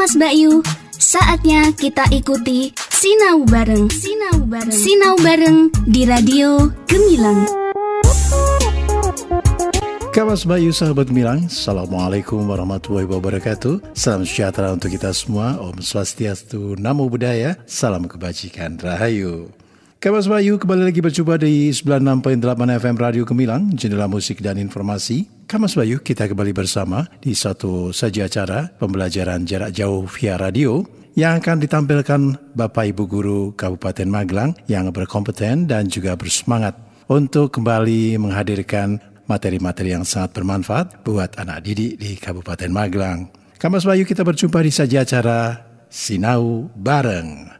Mas Bayu, saatnya kita ikuti Sinau Bareng. Sinau Bareng. Sinau Bareng di Radio Gemilang. Kawas Bayu sahabat Gemilang, Assalamualaikum warahmatullahi wabarakatuh Salam sejahtera untuk kita semua Om Swastiastu, Namo Buddhaya Salam kebajikan, Rahayu Kawas Bayu kembali lagi berjumpa di 96.8 FM Radio Gemilang Jendela musik dan informasi Kamas Bayu kita kembali bersama di satu saja acara pembelajaran jarak jauh via radio yang akan ditampilkan Bapak Ibu Guru Kabupaten Magelang yang berkompeten dan juga bersemangat untuk kembali menghadirkan materi-materi yang sangat bermanfaat buat anak didik di Kabupaten Magelang. Kamas Bayu kita berjumpa di saja acara Sinau Bareng.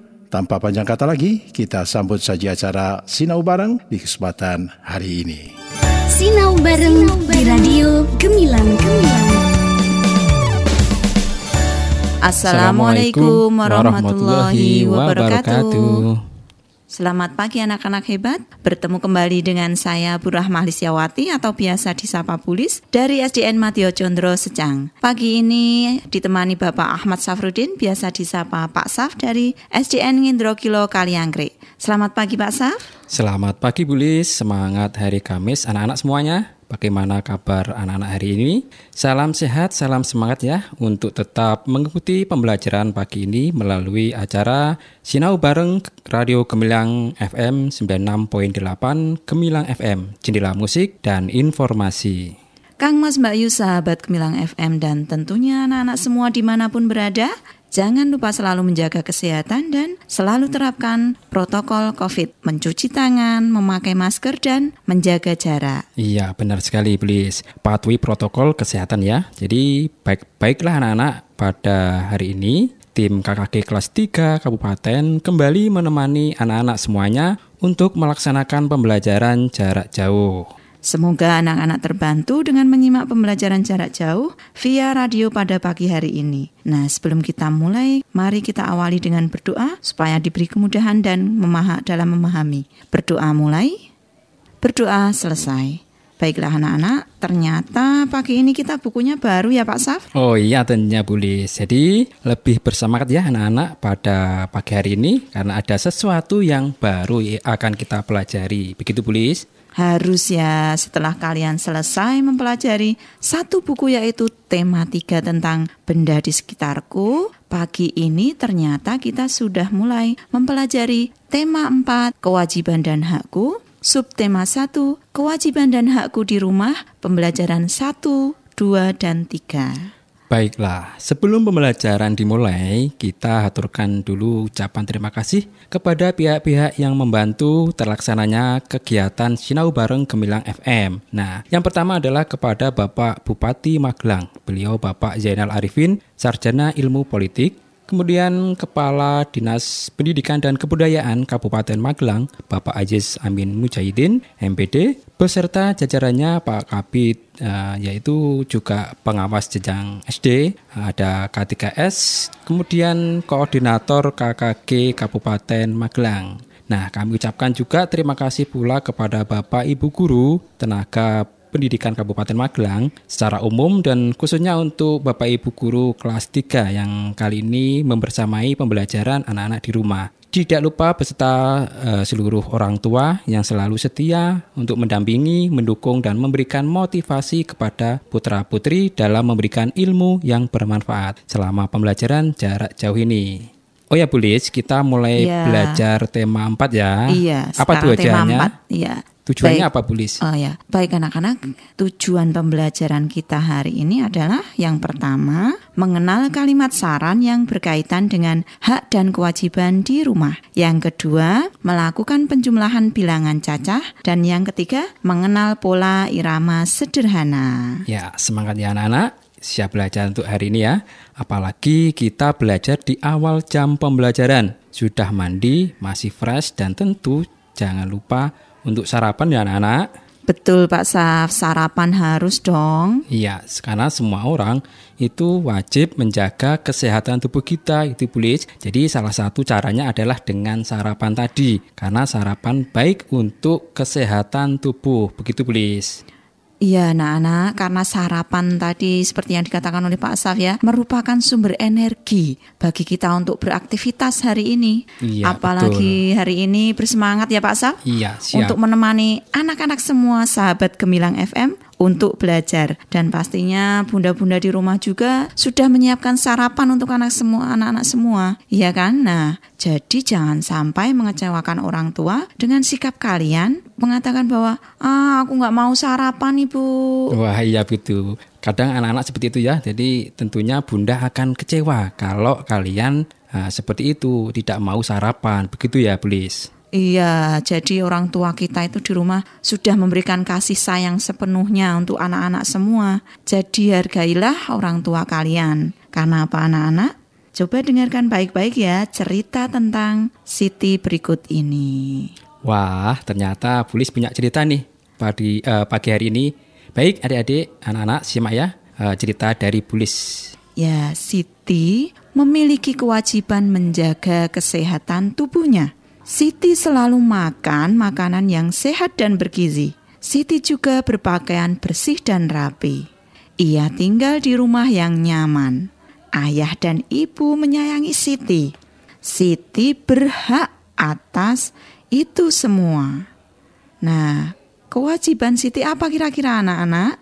tanpa panjang kata lagi, kita sambut saja acara Sinau Bareng di kesempatan hari ini. Sinau Bareng di Radio Gemilang. Gemilang. Assalamualaikum warahmatullahi wabarakatuh. Selamat pagi anak-anak hebat. Bertemu kembali dengan saya Bu Rahmah Lisyawati atau biasa disapa Bulis dari SDN Matio Condro Secang. Pagi ini ditemani Bapak Ahmad Safrudin biasa disapa Pak Saf dari SDN Ngindro Kilo Kaliangkrik. Selamat pagi Pak Saf. Selamat pagi Bulis, semangat hari Kamis anak-anak semuanya. Bagaimana kabar anak-anak hari ini? Salam sehat, salam semangat ya untuk tetap mengikuti pembelajaran pagi ini melalui acara Sinau Bareng Radio Gemilang FM 96.8 Gemilang FM, jendela musik dan informasi. Kang Mas Mbak Yu sahabat Gemilang FM dan tentunya anak-anak semua di mana pun berada, jangan lupa selalu menjaga kesehatan dan selalu terapkan protokol COVID, mencuci tangan, memakai masker dan menjaga jarak. Iya, benar sekali, Blis. Patuhi protokol kesehatan ya. Jadi baik-baiklah anak-anak pada hari ini tim KKG kelas 3 Kabupaten kembali menemani anak-anak semuanya untuk melaksanakan pembelajaran jarak jauh. Semoga anak-anak terbantu dengan menyimak pembelajaran jarak jauh via radio pada pagi hari ini. Nah, sebelum kita mulai, mari kita awali dengan berdoa supaya diberi kemudahan dan memahak dalam memahami. Berdoa mulai, berdoa selesai. Baiklah anak-anak, ternyata pagi ini kita bukunya baru ya Pak Saf? Oh iya tentunya boleh. Jadi lebih bersemangat ya anak-anak pada pagi hari ini karena ada sesuatu yang baru akan kita pelajari. Begitu? Harus ya setelah kalian selesai mempelajari satu buku yaitu tematika tentang benda di sekitarku, pagi ini ternyata kita sudah mulai mempelajari tema 4 kewajiban dan hakku, subtema 1 kewajiban dan hakku di rumah, pembelajaran 1, 2 dan 3. Baiklah, sebelum pembelajaran dimulai, kita aturkan dulu ucapan terima kasih kepada pihak-pihak yang membantu terlaksananya kegiatan Sinau Bareng Gemilang FM. Nah, yang pertama adalah kepada Bapak Bupati Magelang. Beliau Bapak Zainal Arifin, Sarjana Ilmu Politik, Kemudian Kepala Dinas Pendidikan dan Kebudayaan Kabupaten Magelang, Bapak Aziz Amin Mujahidin, MPD, beserta jajarannya Pak Kabit, uh, yaitu juga pengawas jenjang SD, ada K3S, kemudian Koordinator KKG Kabupaten Magelang. Nah, kami ucapkan juga terima kasih pula kepada Bapak Ibu Guru, tenaga Pendidikan Kabupaten Magelang secara umum dan khususnya untuk Bapak Ibu guru kelas 3 yang kali ini membersamai pembelajaran anak-anak di rumah. Tidak lupa beserta uh, seluruh orang tua yang selalu setia untuk mendampingi, mendukung dan memberikan motivasi kepada putra-putri dalam memberikan ilmu yang bermanfaat selama pembelajaran jarak jauh ini. Oh ya Bulis, kita mulai ya. belajar tema 4 ya. Iya, apa tujuannya? Tema 4, iya. Tujuannya Baik. apa Bulis? Oh ya, baik anak-anak. Tujuan pembelajaran kita hari ini adalah yang pertama, mengenal kalimat saran yang berkaitan dengan hak dan kewajiban di rumah. Yang kedua, melakukan penjumlahan bilangan cacah dan yang ketiga, mengenal pola irama sederhana. Ya, semangat ya anak-anak. siap belajar untuk hari ini ya. Apalagi kita belajar di awal jam pembelajaran. Sudah mandi, masih fresh dan tentu jangan lupa untuk sarapan ya anak-anak. Betul Pak Saf, sarapan harus dong. Iya, karena semua orang itu wajib menjaga kesehatan tubuh kita, itu boleh. Jadi salah satu caranya adalah dengan sarapan tadi, karena sarapan baik untuk kesehatan tubuh, begitu boleh. Iya anak-anak, karena sarapan tadi seperti yang dikatakan oleh Pak Saf ya, merupakan sumber energi bagi kita untuk beraktivitas hari ini. Iya, Apalagi hari ini bersemangat ya Pak Saf. Iya, siap. Untuk menemani anak-anak semua sahabat Gemilang FM untuk belajar dan pastinya bunda-bunda di rumah juga sudah menyiapkan sarapan untuk anak semua anak-anak semua iya kan nah jadi jangan sampai mengecewakan orang tua dengan sikap kalian mengatakan bahwa ah aku nggak mau sarapan ibu Wah iya betul. Kadang anak-anak seperti itu ya. Jadi tentunya bunda akan kecewa kalau kalian ah, seperti itu tidak mau sarapan. Begitu ya, Bulis. Iya, jadi orang tua kita itu di rumah sudah memberikan kasih sayang sepenuhnya untuk anak-anak semua. Jadi hargailah orang tua kalian. Karena apa anak-anak? Coba dengarkan baik-baik ya cerita tentang Siti berikut ini. Wah, ternyata Bulis punya cerita nih pagi, eh, pagi hari ini. Baik, adik-adik, anak-anak, simak ya eh, cerita dari Bulis. Ya, Siti memiliki kewajiban menjaga kesehatan tubuhnya. Siti selalu makan makanan yang sehat dan bergizi. Siti juga berpakaian bersih dan rapi. Ia tinggal di rumah yang nyaman. Ayah dan ibu menyayangi Siti. Siti berhak atas itu semua. Nah, kewajiban Siti apa kira-kira anak-anak?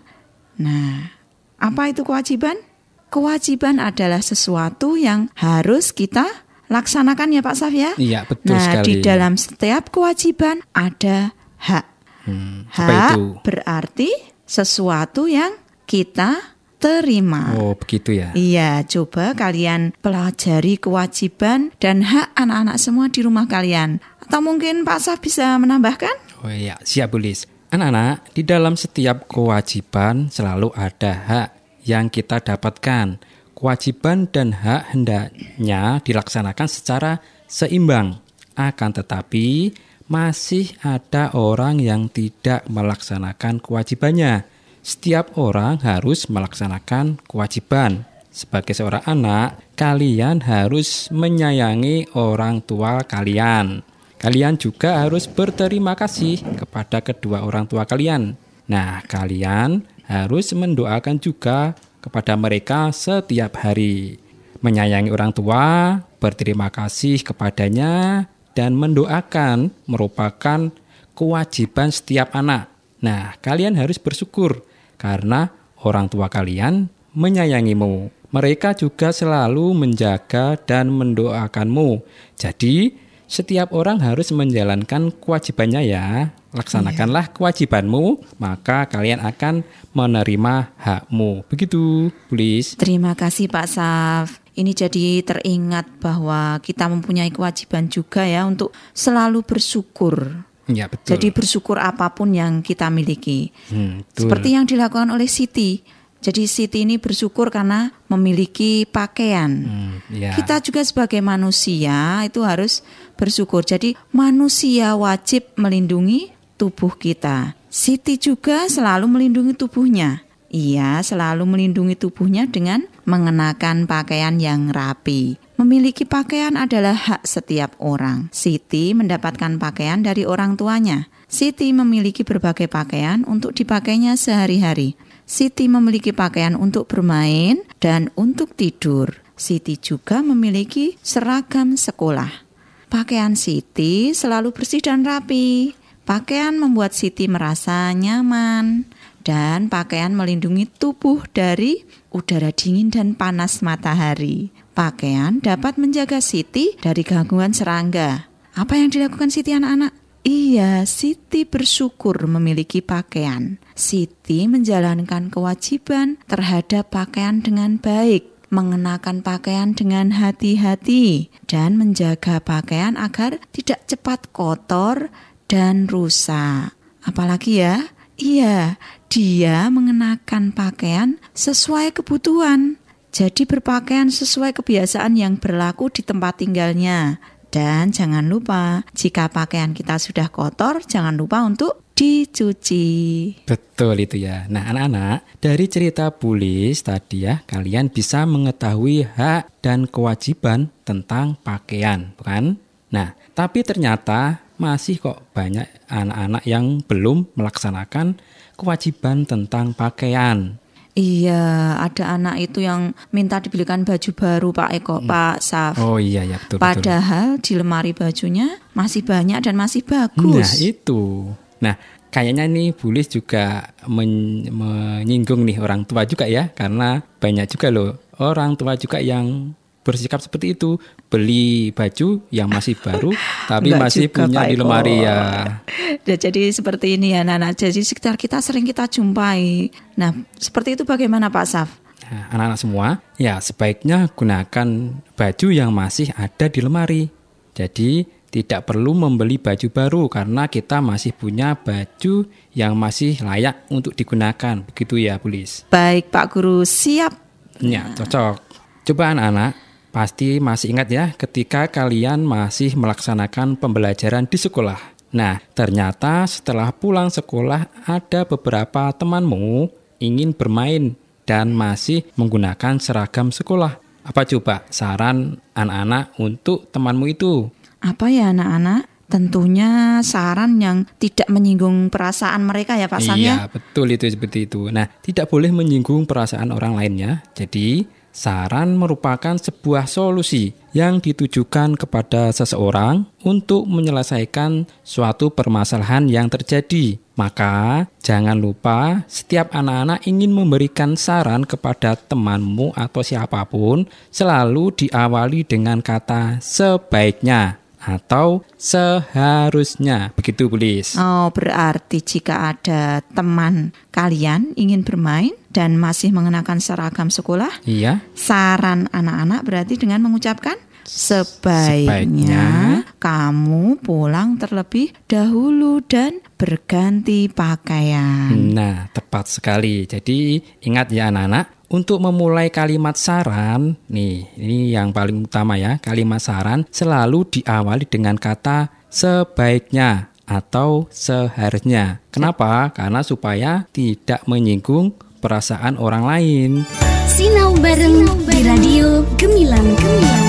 Nah, apa itu kewajiban? Kewajiban adalah sesuatu yang harus kita laksanakan ya Pak Saf ya. Iya, betul nah, sekali. di dalam setiap kewajiban ada hak. Hmm, Hak itu? berarti sesuatu yang kita terima. Oh, begitu ya. Iya, coba kalian pelajari kewajiban dan hak anak-anak semua di rumah kalian. Atau mungkin Pak Saf bisa menambahkan? Oh iya, siap Bulis. Anak-anak, di dalam setiap kewajiban selalu ada hak yang kita dapatkan. Kewajiban dan hak hendaknya dilaksanakan secara seimbang. Akan tetapi, masih ada orang yang tidak melaksanakan kewajibannya. Setiap orang harus melaksanakan kewajiban. Sebagai seorang anak, kalian harus menyayangi orang tua kalian. Kalian juga harus berterima kasih kepada kedua orang tua kalian. Nah, kalian harus mendoakan juga kepada mereka setiap hari. Menyayangi orang tua, berterima kasih kepadanya, dan mendoakan merupakan kewajiban setiap anak. Nah, kalian harus bersyukur karena orang tua kalian menyayangimu. Mereka juga selalu menjaga dan mendoakanmu. Jadi, setiap orang harus menjalankan kewajibannya ya. Laksanakanlah kewajibanmu, maka kalian akan menerima hakmu. Begitu, Bulis. Terima kasih Pak Saf. Ini jadi teringat bahwa kita mempunyai kewajiban juga ya untuk selalu bersyukur. Ya, betul. Jadi bersyukur apa pun yang kita miliki. Hmm, betul. Seperti yang dilakukan oleh Siti. Jadi Siti ini bersyukur karena memiliki pakaian. Hmm, ya. Kita juga sebagai manusia itu harus bersyukur. Jadi manusia wajib melindungi tubuh kita. Siti juga selalu melindungi tubuhnya. Ia selalu melindungi tubuhnya dengan mengenakan pakaian yang rapi. Memiliki pakaian adalah hak setiap orang. Siti mendapatkan pakaian dari orang tuanya. Siti memiliki berbagai pakaian untuk dipakainya sehari-hari. Siti memiliki pakaian untuk bermain dan untuk tidur. Siti juga memiliki seragam sekolah. Pakaian Siti selalu bersih dan rapi. Pakaian membuat Siti merasa nyaman dan pakaian melindungi tubuh dari udara dingin dan panas matahari. Pakaian dapat menjaga Siti dari gangguan serangga. Apa yang dilakukan Siti anak-anak? Iya, Siti bersyukur memiliki pakaian. Siti menjalankan kewajiban terhadap pakaian dengan baik, mengenakan pakaian dengan hati-hati, dan menjaga pakaian agar tidak cepat kotor dan rusak. Apalagi ya, Iya, dia mengenakan pakaian sesuai kebutuhan. Jadi berpakaian sesuai kebiasaan yang berlaku di tempat tinggalnya. Dan jangan lupa, jika pakaian kita sudah kotor, jangan lupa untuk dicuci. Betul itu ya. Nah, anak-anak, dari cerita Bulis tadi ya, kalian bisa mengetahui hak dan kewajiban tentang pakaian, bukan? Nah, tapi ternyata masih kok banyak anak-anak yang belum melaksanakan kewajiban tentang pakaian. Iya, ada anak itu yang minta dibelikan baju baru Pak Eko, hmm. Pak Saf. Oh iya ya betul. Padahal betul. di lemari bajunya masih banyak dan masih bagus. Nah itu. Nah kayaknya nih Bulis juga men menyinggung nih orang tua juga ya, karena banyak juga loh orang tua juga yang bersikap seperti itu. Beli baju yang masih baru tapi masih juga, punya Pak di lemari ya. ya jadi seperti ini ya Nana. Jadi sekitar kita sering kita jumpai. Nah seperti itu bagaimana Pak Saf? Nah, anak-anak semua ya sebaiknya gunakan baju yang masih ada di lemari. Jadi tidak perlu membeli baju baru karena kita masih punya baju yang masih layak untuk digunakan. Begitu ya Pulis. Baik Pak Guru. Siap. Ya cocok. Coba anak-anak Pasti masih ingat ya ketika kalian masih melaksanakan pembelajaran di sekolah. Nah, ternyata setelah pulang sekolah ada beberapa temanmu ingin bermain dan masih menggunakan seragam sekolah. Apa coba saran anak-anak untuk temanmu itu? Apa ya anak-anak? Tentunya saran yang tidak menyinggung perasaan mereka ya Pak Sam ya? Iya, betul itu seperti itu. Nah, tidak boleh menyinggung perasaan orang lainnya. Jadi, Saran merupakan sebuah solusi yang ditujukan kepada seseorang untuk menyelesaikan suatu permasalahan yang terjadi. Maka, jangan lupa setiap anak-anak ingin memberikan saran kepada temanmu atau siapa pun, selalu diawali dengan kata "sebaiknya" atau seharusnya. Begitu, Bulis. Oh, berarti jika ada teman kalian ingin bermain, dan masih mengenakan seragam sekolah, iya. saran anak-anak berarti dengan mengucapkan sebaiknya, sebaiknya kamu pulang terlebih dahulu dan berganti pakaian. Nah, tepat sekali. Jadi ingat ya anak-anak, untuk memulai kalimat saran, nih, ini yang paling utama ya. Kalimat saran selalu diawali dengan kata sebaiknya atau seharusnya. Kenapa? Karena supaya tidak menyinggung perasaan orang lain. Sinau bareng di radio Gemilang Gemilang.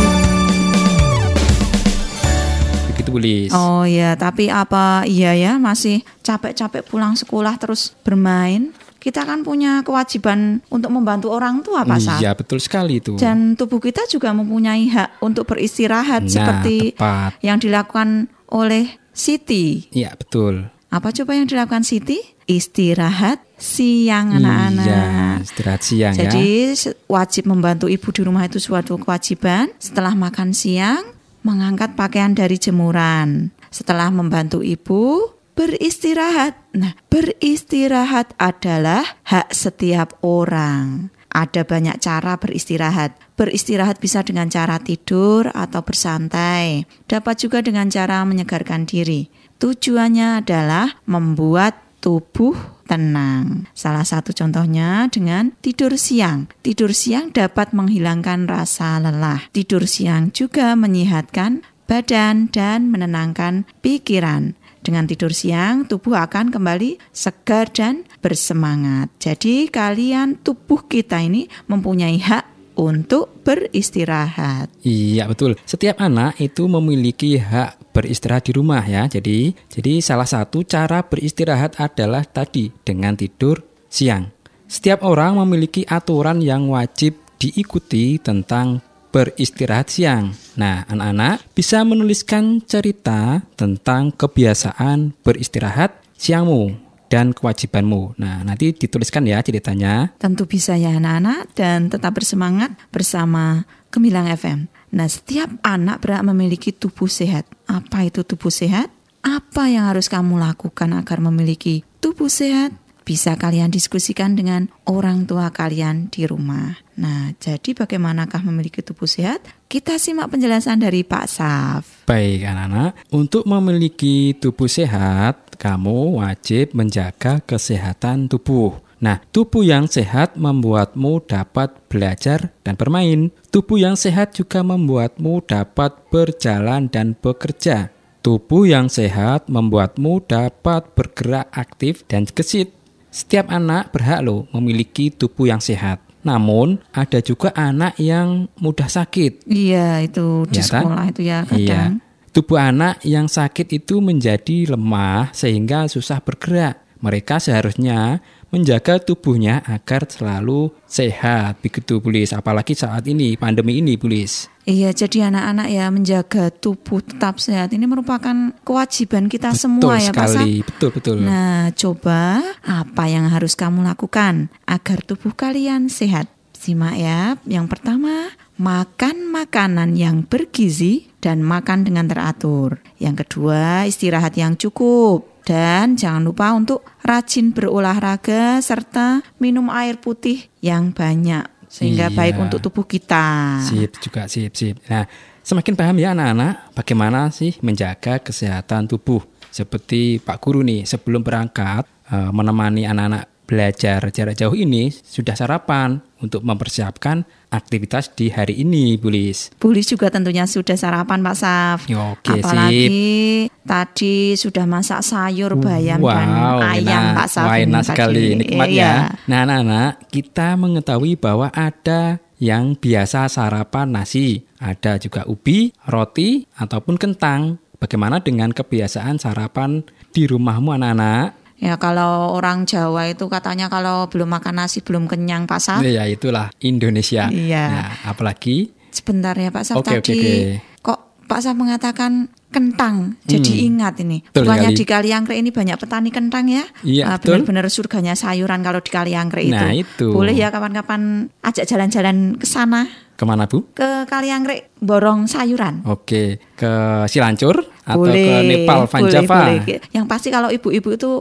Begitu Bulis. Oh ya, tapi apa iya ya masih capek-capek pulang sekolah terus bermain? Kita kan punya kewajiban untuk membantu orang tua Pak Sat. Iya betul sekali itu. Dan tubuh kita juga mempunyai hak untuk beristirahat nah, seperti tepat. yang dilakukan oleh Siti. Iya betul. Apa coba yang dilakukan Siti? Istirahat siang anak-anak. Iya, istirahat siang Jadi ya. wajib membantu ibu di rumah itu suatu kewajiban. Setelah makan siang, mengangkat pakaian dari jemuran. Setelah membantu ibu, beristirahat. Nah, beristirahat adalah hak setiap orang. Ada banyak cara beristirahat. Beristirahat bisa dengan cara tidur atau bersantai. Dapat juga dengan cara menyegarkan diri. Tujuannya adalah membuat tubuh tenang. Salah satu contohnya dengan tidur siang. Tidur siang dapat menghilangkan rasa lelah. Tidur siang juga menyehatkan badan dan menenangkan pikiran. Dengan tidur siang, tubuh akan kembali segar dan bersemangat. Jadi, kalian, tubuh kita ini mempunyai hak untuk beristirahat. Iya betul. Setiap anak itu memiliki hak beristirahat di rumah ya. Jadi jadi salah satu cara beristirahat adalah tadi dengan tidur siang. Setiap orang memiliki aturan yang wajib diikuti tentang beristirahat siang. Nah, anak-anak bisa menuliskan cerita tentang kebiasaan beristirahat siangmu dan kewajibanmu. Nah, nanti dituliskan ya ceritanya. Tentu bisa ya anak-anak dan tetap bersemangat bersama Gemilang FM. Nah, setiap anak berhak memiliki tubuh sehat. Apa itu tubuh sehat? Apa yang harus kamu lakukan agar memiliki tubuh sehat? Bisa kalian diskusikan dengan orang tua kalian di rumah. Nah, jadi bagaimanakah memiliki tubuh sehat? Kita simak penjelasan dari Pak Saf. Baik, anak-anak. Untuk memiliki tubuh sehat, kamu wajib menjaga kesehatan tubuh. Nah, tubuh yang sehat membuatmu dapat belajar dan bermain. Tubuh yang sehat juga membuatmu dapat berjalan dan bekerja. Tubuh yang sehat membuatmu dapat bergerak aktif dan gesit. Setiap anak berhak loh memiliki tubuh yang sehat. Namun ada juga anak yang mudah sakit. Iya, itu di Ya kan? sekolah itu ya kadang. Iya. Tubuh anak yang sakit itu menjadi lemah sehingga susah bergerak. Mereka seharusnya menjaga tubuhnya agar selalu sehat. Begitu, Bulis. Apalagi saat ini, pandemi ini, Bulis. Iya, jadi anak-anak ya menjaga tubuh tetap sehat ini merupakan kewajiban kita semua betul ya Pak Sam. Betul, betul. Nah, coba apa yang harus kamu lakukan agar tubuh kalian sehat? Simak ya. Yang pertama, makan makanan yang bergizi dan makan dengan teratur. Yang kedua, istirahat yang cukup. Dan jangan lupa untuk rajin berolahraga serta minum air putih yang banyak sehingga Iya. baik untuk tubuh kita. Sip juga, sip, sip. Nah, semakin paham ya anak-anak bagaimana sih menjaga kesehatan tubuh. Seperti Pak Guru nih, sebelum berangkat eh, menemani anak-anak belajar jarak jauh ini sudah sarapan untuk mempersiapkan aktivitas di hari ini, Bulis. Bulis juga tentunya sudah sarapan Pak Saf. Ya, Oke, Apalagi tadi sudah masak sayur bayam dan ayam enak. Pak Saf. Wah, enak sekali nikmat Iya. ya. Nah, anak-anak, kita mengetahui bahwa ada yang biasa sarapan nasi, ada juga ubi, roti, ataupun kentang. Bagaimana dengan kebiasaan sarapan di rumahmu anak-anak? Ya kalau orang Jawa itu katanya kalau belum makan nasi belum kenyang Pak Saf. Ya itulah Indonesia. Iya. Nah, apalagi Sebentar ya Pak Saf Oke, oke, tadi oke. kok Pak Saf mengatakan kentang. Jadi ingat ini. Hmm. Betul Bukannya sekali. di Kaliangkrik ini banyak petani kentang ya? Iya, betul. Benar-benar surganya sayuran kalau di Kaliangkrik itu. Nah, itu. Boleh ya kapan-kapan ajak jalan-jalan ke sana ke mana Bu? ke Kaliangkrik borong sayuran. Oke, ke Silancur atau boleh, ke Nepal, Van boleh, Java? boleh. Yang pasti kalau ibu-ibu itu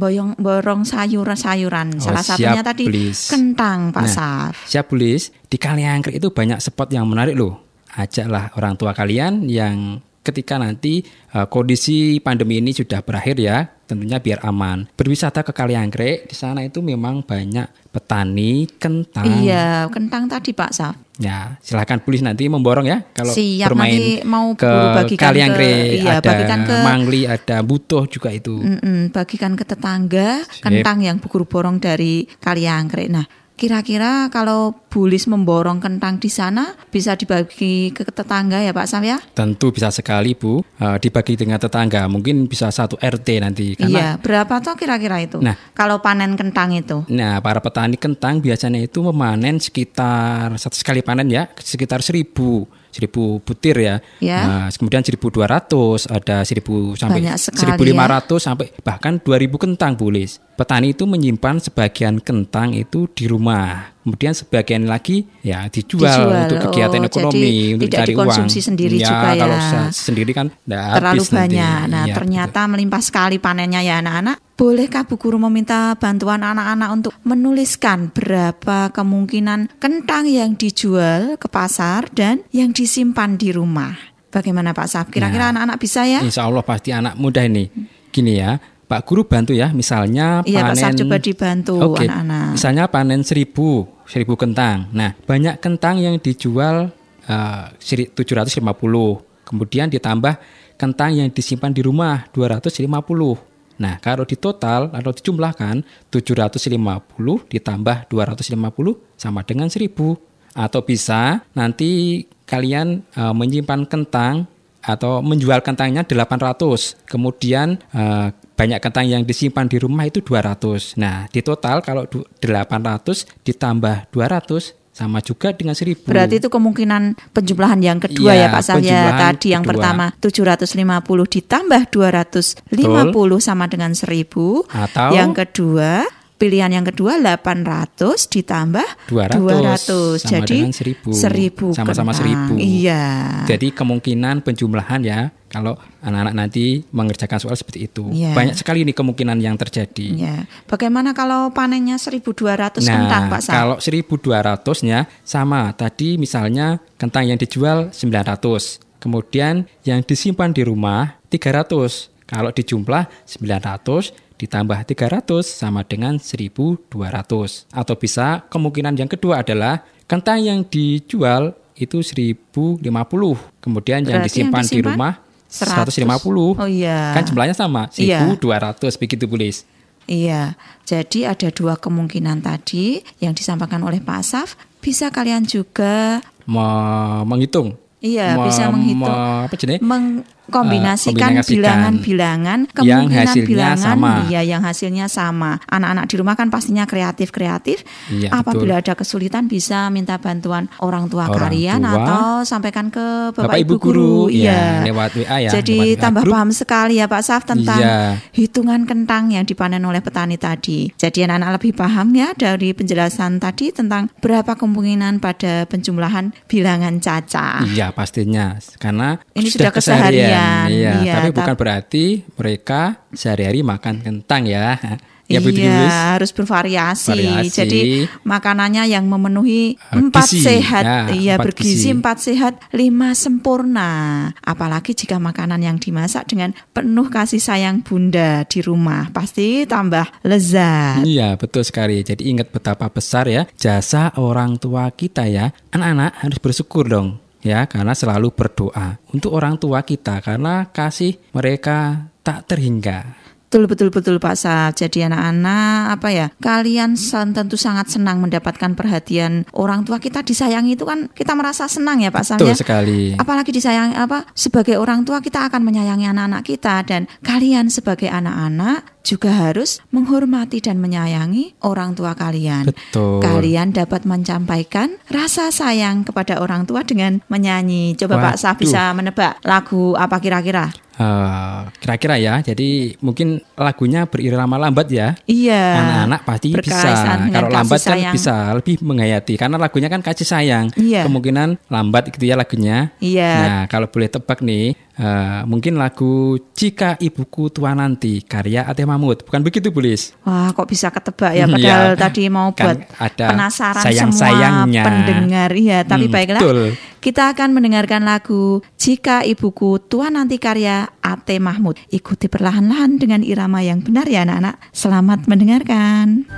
boyong borong sayuran-sayuran. Oh, Salah siap, satunya tadi please. kentang, Pak Nah, Saf. Siap Bulis, di Kaliangkrik itu banyak spot yang menarik loh. Ajaklah orang tua kalian yang ketika nanti eh, kondisi pandemi ini sudah berakhir ya, tentunya biar aman. Berwisata ke Kaliangkrik, di sana itu memang banyak petani kentang. Iya, kentang tadi Pak Saf. Ya, silahkan Bulis nanti memborong ya kalau Siap, bermain nanti mau ke Kaliangkrik, ke- iya, ada bagikan ke- Mangli, ada Butuh juga itu. Mm-mm, bagikan ke tetangga kentang yang bukur borong dari Kaliangkrik. Nah, kira-kira kalau Bulis memborong kentang di sana bisa dibagi ke tetangga ya Pak Sam ya? Tentu bisa sekali Bu, eh, dibagi dengan tetangga, mungkin bisa satu RT nanti karena Iya, berapa toh kira-kira itu? Nah. kalau panen kentang itu. Nah, para petani kentang biasanya itu memanen sekitar satu sekali panen ya, sekitar seribu, seribu butir ya. Ya. Nah, kemudian 1200, ada 1000 sampai Banyak sekali ya. 1500 sampai bahkan 2000 kentang bulis. Petani itu menyimpan sebagian kentang itu di rumah. Kemudian sebagian lagi ya dijual, Dijual. untuk kegiatan Oh, ekonomi, jadi untuk tidak cari dikonsumsi uang. sendiri ya, juga ya. kalau sendiri kan Terlalu habis nanti. banyak. Nah, Iya, ternyata melimpah sekali panennya ya anak-anak. Bolehkah Bu Guru meminta bantuan anak-anak untuk menuliskan berapa kemungkinan kentang yang dijual ke pasar dan yang disimpan di rumah? Bagaimana Pak Saf? Kira-kira Nah, anak-anak bisa ya? Insya Allah pasti anak muda ini. Gini ya, Pak Guru bantu ya, misalnya Iya, Pak panen. Saf, coba dibantu Oke, anak-anak. Misalnya panen seribu, seribu kentang. Nah, banyak kentang yang dijual eh, seri- 750. Kemudian ditambah kentang yang disimpan di rumah 250. Nah, kalau di total atau dijumlahkan 750 ditambah 250 sama dengan 1000. Atau bisa nanti kalian eh, menyimpan kentang atau menjual kentangnya 800. Kemudian eh, banyak kentang yang disimpan di rumah itu 200. Nah, di total kalau du- 800 ditambah 200 sama juga dengan 1000. Berarti itu kemungkinan penjumlahan yang kedua Iya, ya Pak ya. penjumlahan Tadi yang kedua. pertama 750 ditambah 250 sama dengan 1000. Atau- yang kedua pilihan yang kedua 800 ditambah 200, sama Jadi dengan 1000. 1000 Sama-sama kentang. 1000. Iya. Jadi kemungkinan penjumlahan ya kalau anak-anak nanti mengerjakan soal seperti itu. Iya. Banyak sekali nih kemungkinan yang terjadi. Ya. Bagaimana kalau panennya 1200 kentang Pak? Nah, kalau 1200-nya sama tadi misalnya kentang yang dijual 900. Kemudian yang disimpan di rumah 300. Kalau dijumlah 900 ditambah 300 sama dengan 1200. Atau bisa kemungkinan yang kedua adalah kentang yang dijual itu 1050. Kemudian yang Berarti disimpan, yang di disimpan rumah 100. 150. Oh iya. Kan jumlahnya sama, Iya. 1200 begitu Bulis. Iya, jadi ada dua kemungkinan tadi yang disampaikan oleh Pak Asaf. Bisa kalian juga Me- menghitung. Iya, Me- bisa menghitung. me- apa jenis? Eh, kombinasikan. bilangan-bilangan Yang kemungkinan hasilnya bilangan sama. iya yang hasilnya sama. Anak-anak di rumah kan pastinya kreatif-kreatif. Iya, Apabila ada kesulitan bisa minta bantuan orang tua Orang kalian tua. atau sampaikan ke Bapak, Bapak Ibu guru. iya, lewat WA ya, Jadi lewat WA tambah group. paham sekali ya Pak Saf tentang Iya. hitungan kentang yang dipanen oleh petani tadi. Jadi anak-anak lebih paham ya dari penjelasan tadi tentang berapa kemungkinan pada penjumlahan bilangan caca. Iya pastinya karena Ini sudah keseharian, Iya, iya, tapi bukan berarti mereka sehari-hari makan kentang ya. Ya iya, harus bervariasi. Variasi. Jadi makanannya yang memenuhi Eh, empat sehat, ya, iya bergizi, gizi. empat sehat, lima sempurna. Apalagi jika makanan yang dimasak dengan penuh kasih sayang bunda di rumah, pasti tambah lezat. Iya betul sekali. Jadi ingat betapa besar ya jasa orang tua kita ya. Anak-anak harus bersyukur dong ya karena selalu berdoa untuk orang tua kita karena kasih mereka tak terhingga. Betul betul betul Pak Saf. Jadi anak-anak apa ya? Kalian tentu sangat senang mendapatkan perhatian orang tua kita disayangi itu kan kita merasa senang ya Pak Saf Betul ya. sekali. Apalagi disayang apa sebagai orang tua kita akan menyayangi anak-anak kita dan kalian sebagai anak-anak juga harus menghormati dan menyayangi orang tua kalian. Betul. Kalian dapat menyampaikan rasa sayang kepada orang tua dengan menyanyi. Coba Pak Saf Waduh. bisa menebak lagu apa kira-kira? Eh, kira-kira ya. Jadi mungkin lagunya berirama lambat ya. Iya. Anak-anak pasti bisa. Kalau lambat kan bisa lebih menghayati karena lagunya kan kasih sayang. Iya. Kemungkinan lambat gitu ya lagunya. Iya. Nah, kalau boleh tebak nih, eh, mungkin lagu Jika Ibuku Tua Nanti karya Ate Mahmud. Bukan begitu, Bulis? Wah, kok bisa ketebak ya? Hmm, Padahal iya. tadi mau Kan buat ada penasaran sayang-sayangnya. semua pendengar. Iya, tapi Hmm, baiklah. betul. Kita akan mendengarkan lagu Jika Ibuku Tua Nanti karya Ate Mahmud. Ikuti perlahan-lahan dengan irama yang benar ya anak-anak. Selamat mendengarkan.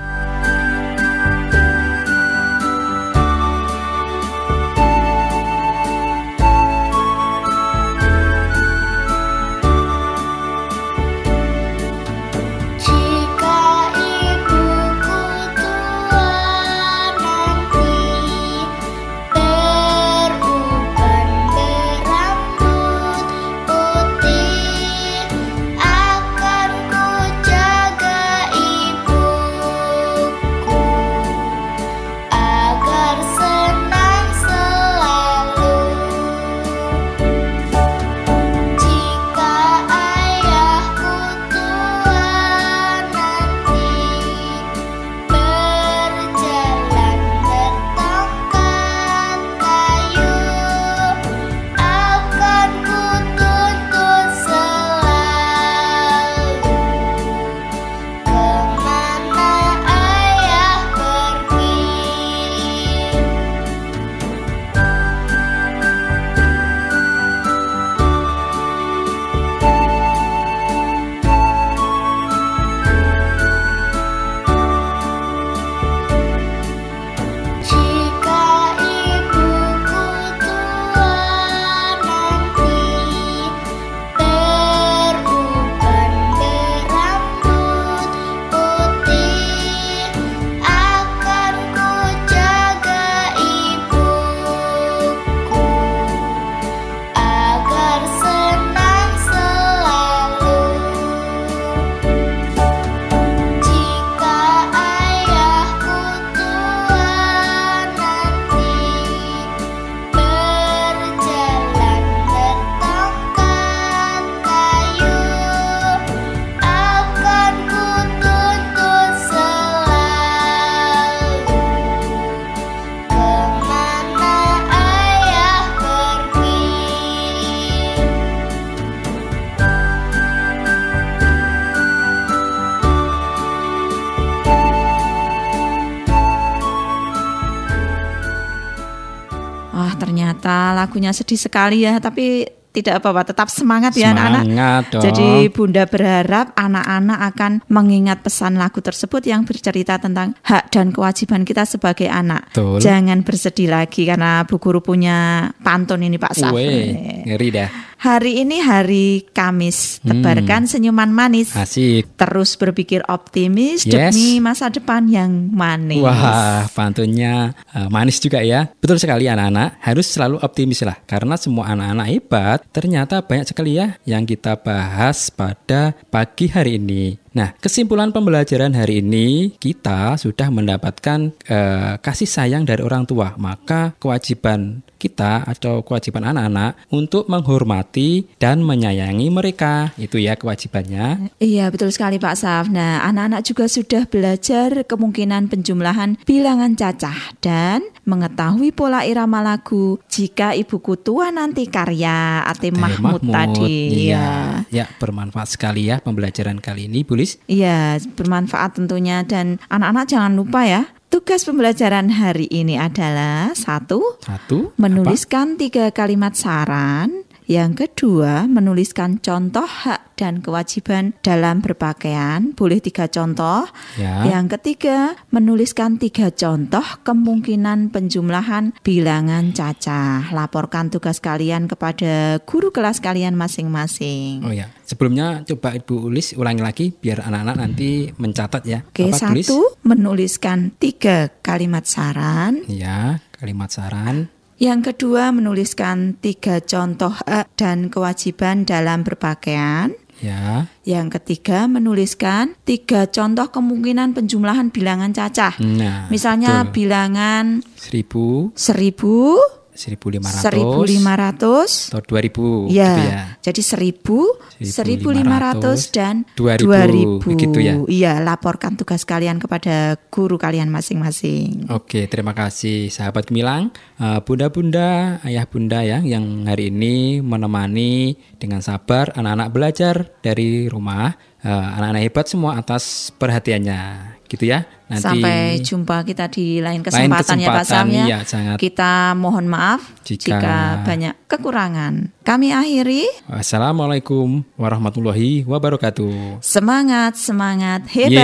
Sedih sekali ya, tapi tidak apa-apa, tetap semangat ya anak-anak. Semangat. Jadi Bunda berharap anak-anak akan mengingat pesan lagu tersebut yang bercerita tentang hak dan kewajiban kita sebagai anak. Betul. Jangan bersedih lagi karena Bu Guru punya pantun ini Pak Saf. Weh, ngeri dah. Hari ini hari Kamis, Hmm. tebarkan senyuman manis. Asik. Terus berpikir optimis Yes. demi masa depan yang manis. Wah, pantunnya eh, manis juga ya. Betul sekali anak-anak, harus selalu optimis lah. Karena semua anak-anak hebat, ternyata banyak sekali ya yang kita bahas pada pagi hari ini. Nah, kesimpulan pembelajaran hari ini, kita sudah mendapatkan eh, kasih sayang dari orang tua. Maka kewajiban kita atau kewajiban anak-anak untuk menghormati dan menyayangi mereka. Itu ya kewajibannya. Iya betul sekali Pak Saf. Nah anak-anak juga sudah belajar kemungkinan penjumlahan bilangan cacah dan mengetahui pola irama lagu jika ibuku tua nanti karya Ate Teh Mahmud, tadi. Iya. Ya, bermanfaat sekali ya pembelajaran kali ini, Iya, bermanfaat tentunya dan anak-anak jangan lupa ya. Tugas pembelajaran hari ini adalah satu, Satu. menuliskan tiga kalimat saran. Yang kedua, menuliskan contoh hak dan kewajiban dalam berpakaian. Boleh tiga contoh. Ya. Yang ketiga, menuliskan tiga contoh kemungkinan penjumlahan bilangan cacah. Laporkan tugas kalian kepada guru kelas kalian masing-masing. Oh ya, sebelumnya coba Ibu Ulis ulangi lagi biar anak-anak nanti mencatat ya. Oke, Apa tulis? satu menuliskan tiga kalimat saran. Ya, kalimat saran. Yang kedua menuliskan tiga contoh hak dan kewajiban dalam berpakaian. Ya. Yang ketiga menuliskan tiga contoh kemungkinan penjumlahan bilangan cacah. Nah, Misalnya betul. bilangan seribu, seribu, seribu lima ratus, seribu lima ratus. atau dua ribu, Ya, gitu ya. jadi seribu, seribu lima ratus 1.500, dan 2.000, dua ribu. begitu ya? Iya, laporkan tugas kalian kepada guru kalian masing-masing. Oke, terima kasih sahabat Gemilang, Eh, bunda-bunda, ayah bunda ya yang hari ini menemani dengan sabar anak-anak belajar dari rumah. Eh, anak-anak hebat semua atas perhatiannya, gitu ya. Nanti Sampai jumpa kita di lain Lain kesempatan, ya Pak Sam kesempatan, ya. iya, sangat. Kita mohon maaf jika, Jika- banyak kekurangan. Kami akhiri Assalamualaikum warahmatullahi wabarakatuh. semangat semangat hebat.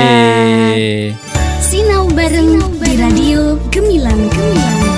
Yeay. Sinau bareng di Radio Gemilang Gemilang.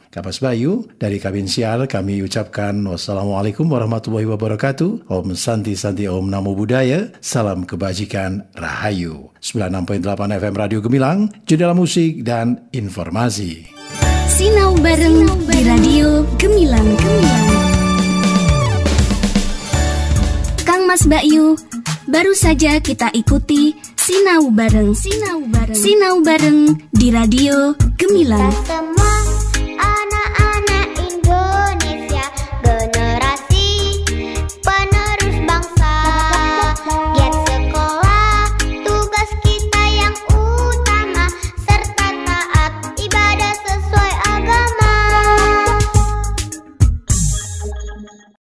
Kapas Bayu, dari Kabin Siar kami ucapkan wassalamualaikum warahmatullahi wabarakatuh. Om Santi Santi Om Namo Buddhaya. Salam kebajikan Rahayu. 96.8 FM Radio Gemilang, jendela musik dan informasi. Sinau bareng di Radio Gemilang Gemilang. Kang Mas Bayu, baru saja kita ikuti Sinau bareng Sinau bareng Sinau bareng di Radio Gemilang. Kita anak